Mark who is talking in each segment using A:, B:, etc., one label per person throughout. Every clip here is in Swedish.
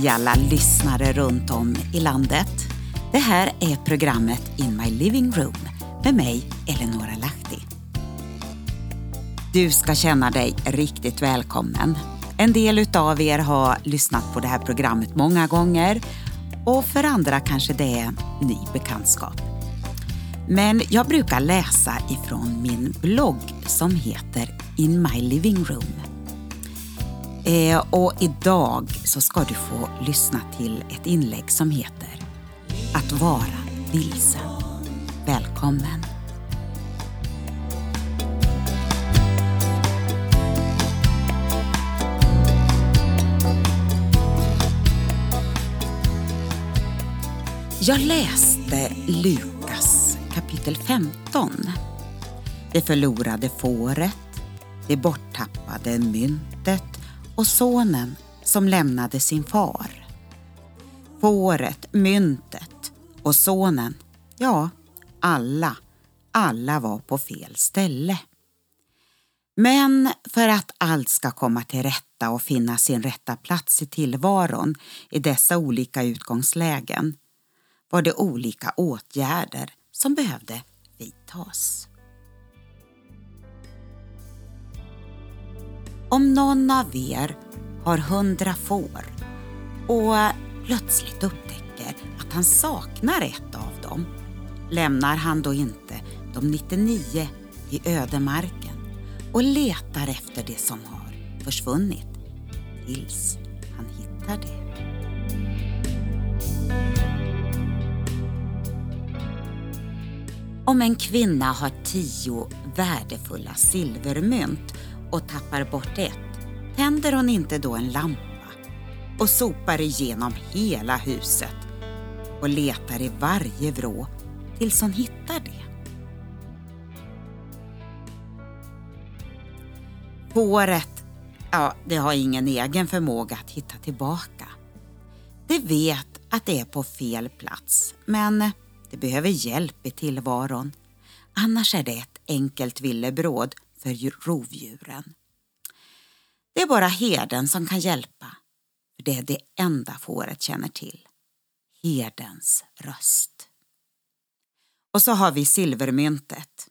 A: Hej alla lyssnare runt om i landet. Det här är programmet In My Living Room med mig, Eleonora Lahti. Du ska känna dig riktigt välkommen. En del utav er har lyssnat på det här programmet många gånger och för andra kanske det är ny bekantskap. Men jag brukar läsa ifrån min blogg som heter In My Living Room. Eh, och idag så ska du få lyssna till ett inlägg som heter Att vara vilsen. Välkommen! Jag läste Lukas kapitel 15. Det förlorade fåret, det borttappade myntet och sonen som lämnade sin far. Fåret, myntet och sonen, ja, alla, alla var på fel ställe. Men för att allt ska komma till rätta och finna sin rätta plats i tillvaron i dessa olika utgångslägen var det olika åtgärder som behövde vidtas. Om någon av er har hundra får och plötsligt upptäcker att han saknar ett av dem, lämnar han då inte de 99 i ödemarken och letar efter det som har försvunnit tills han hittar det. Om en kvinna har tio värdefulla silvermynt och tappar bort ett, tänder hon inte då en lampa och sopar igenom hela huset och letar i varje vrå tills hon hittar det. Fåret, ja, det har ingen egen förmåga att hitta tillbaka. Det vet att det är på fel plats, men det behöver hjälp i tillvaron. Annars är det ett enkelt villebråd för rovdjuren. Det är bara herden som kan hjälpa, för det är det enda fåret känner till. Herdens röst. Och så har vi silvermyntet.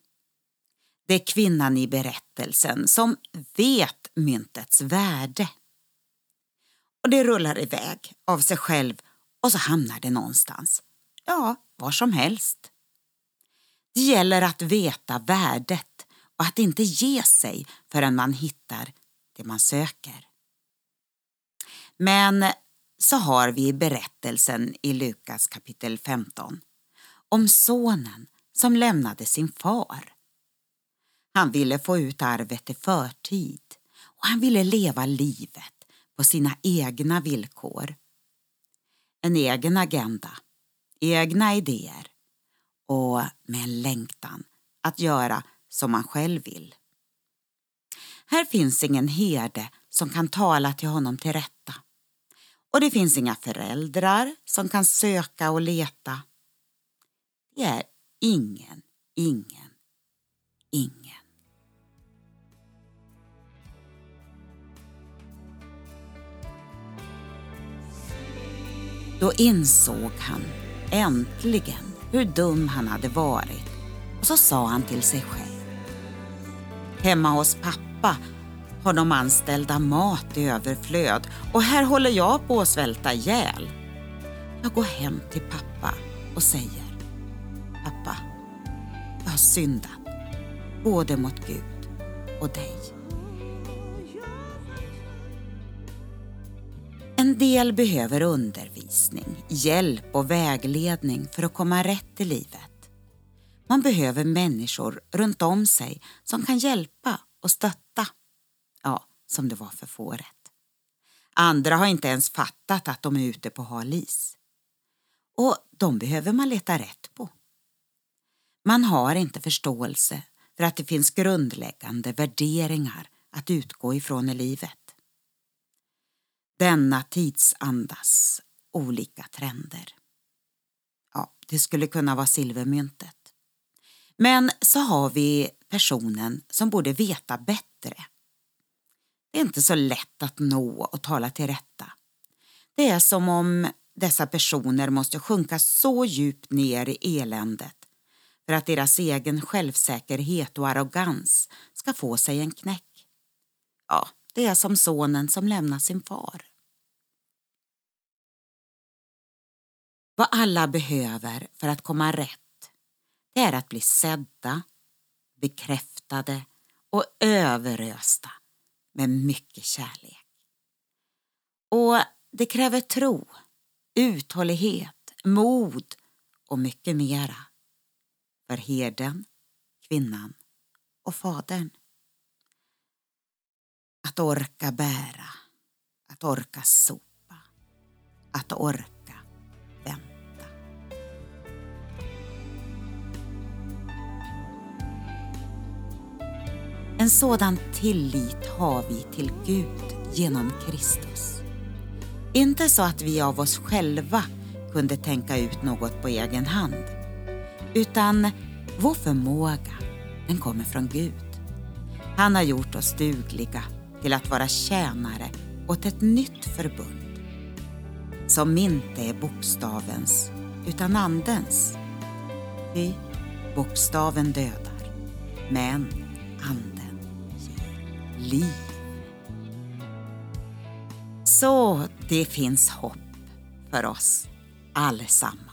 A: Det är kvinnan i berättelsen som vet myntets värde. Och det rullar iväg av sig själv och så hamnar det någonstans. Ja, var som helst. Det gäller att veta värdet och att inte ge sig förrän man hittar det man söker. Men så har vi berättelsen i Lukas kapitel 15 om sonen som lämnade sin far. Han ville få ut arvet i förtid och han ville leva livet på sina egna villkor. En egen agenda, egna idéer och med en längtan att göra som man själv vill. Här finns ingen herde som kan tala till honom till rätta. Och det finns inga föräldrar som kan söka och leta. Det är ingen, ingen, ingen. Då insåg han äntligen hur dum han hade varit och så sa han till sig själv. Hemma hos pappa har de anställda mat i överflöd och här håller jag på att svälta ihjäl. Jag går hem till pappa och säger Pappa, jag har syndat både mot Gud och dig. En del behöver undervisning, hjälp och vägledning för att komma rätt i livet. Man behöver människor runt om sig som kan hjälpa och stötta. Ja, som det var för fåret. Andra har inte ens fattat att de är ute på hal is. Och de behöver man leta rätt på. Man har inte förståelse för att det finns grundläggande värderingar att utgå ifrån i livet. Denna tidsandas olika trender. Ja, det skulle kunna vara silvermyntet. Men så har vi personen som borde veta bättre. Det är inte så lätt att nå och tala till rätta. Det är som om dessa personer måste sjunka så djupt ner i eländet för att deras egen självsäkerhet och arrogans ska få sig en knäck. Ja, det är som sonen som lämnar sin far. Vad alla behöver för att komma rätt, det är att bli sedda, bekräftade och överösta med mycket kärlek. Och det kräver tro, uthållighet, mod och mycket mera för herden, kvinnan och fadern. Att orka bära, att orka sopa, att orka En sådan tillit har vi till Gud genom Kristus. Inte så att vi av oss själva kunde tänka ut något på egen hand. Utan vår förmåga, den kommer från Gud. Han har gjort oss dugliga till att vara tjänare åt ett nytt förbund. Som inte är bokstavens, utan andens. Ty bokstaven dödar, men anden liv. Så det finns hopp för oss allesammans.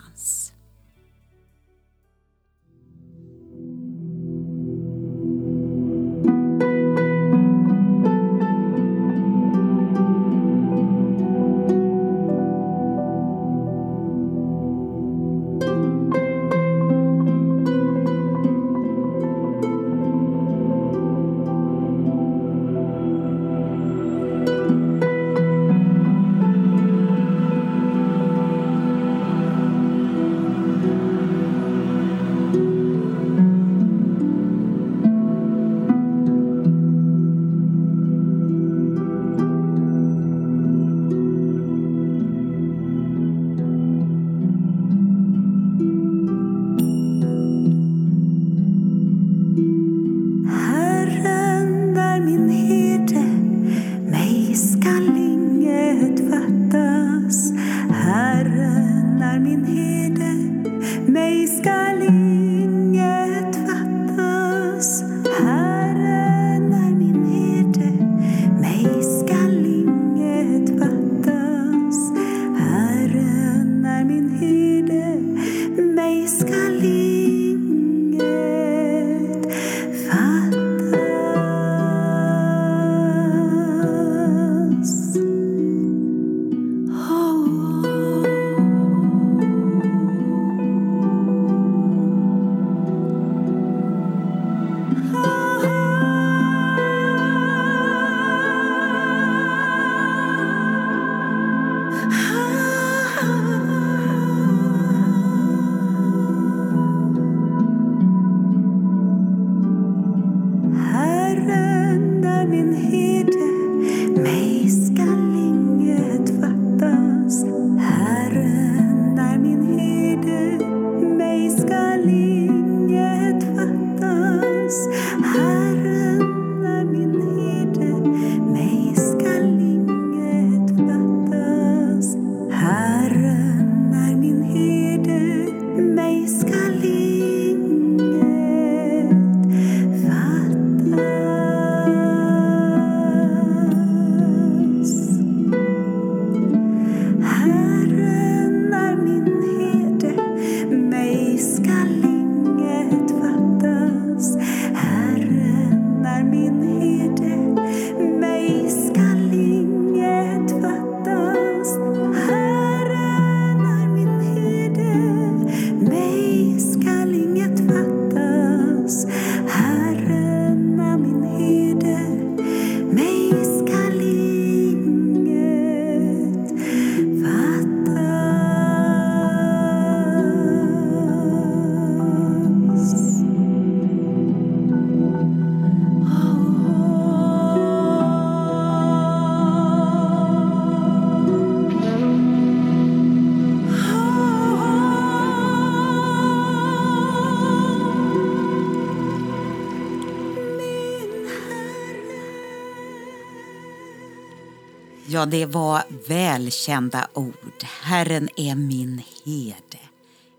A: Ja, det var välkända ord. Herren är min herde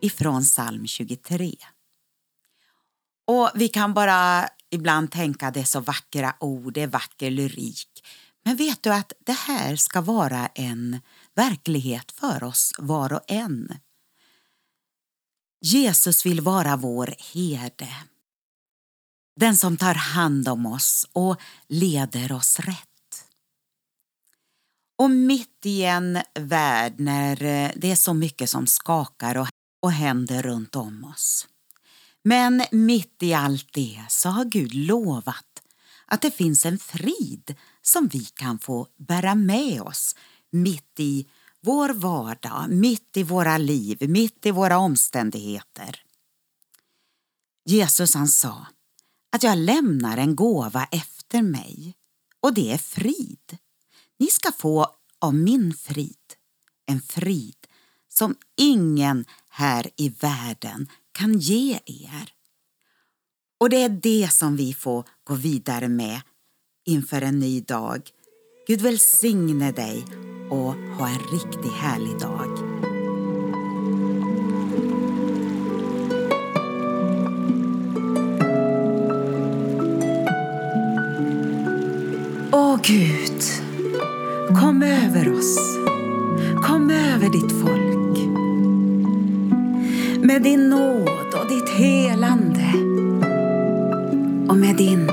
A: ifrån psalm 23. Och vi kan bara ibland tänka det är så vackra ord, det är vacker lyrik. Men vet du att det här ska vara en verklighet för oss var och en. Jesus vill vara vår herde. Den som tar hand om oss och leder oss rätt. Och mitt i en värld när eh, det är så mycket som skakar och, och händer runt om oss. Men mitt i allt det så har Gud lovat att det finns en frid som vi kan få bära med oss mitt i vår vardag, mitt i våra liv, mitt i våra omständigheter. Jesus han sa att jag lämnar en gåva efter mig och det är frid. Ni ska få av min frid, en frid som ingen här i världen kan ge er. Och det är det som vi får gå vidare med inför en ny dag. Gud välsigne dig och ha en riktigt härlig dag. Åh Gud, kom över oss. Kom över ditt folk. Med din nåd och ditt helande och med din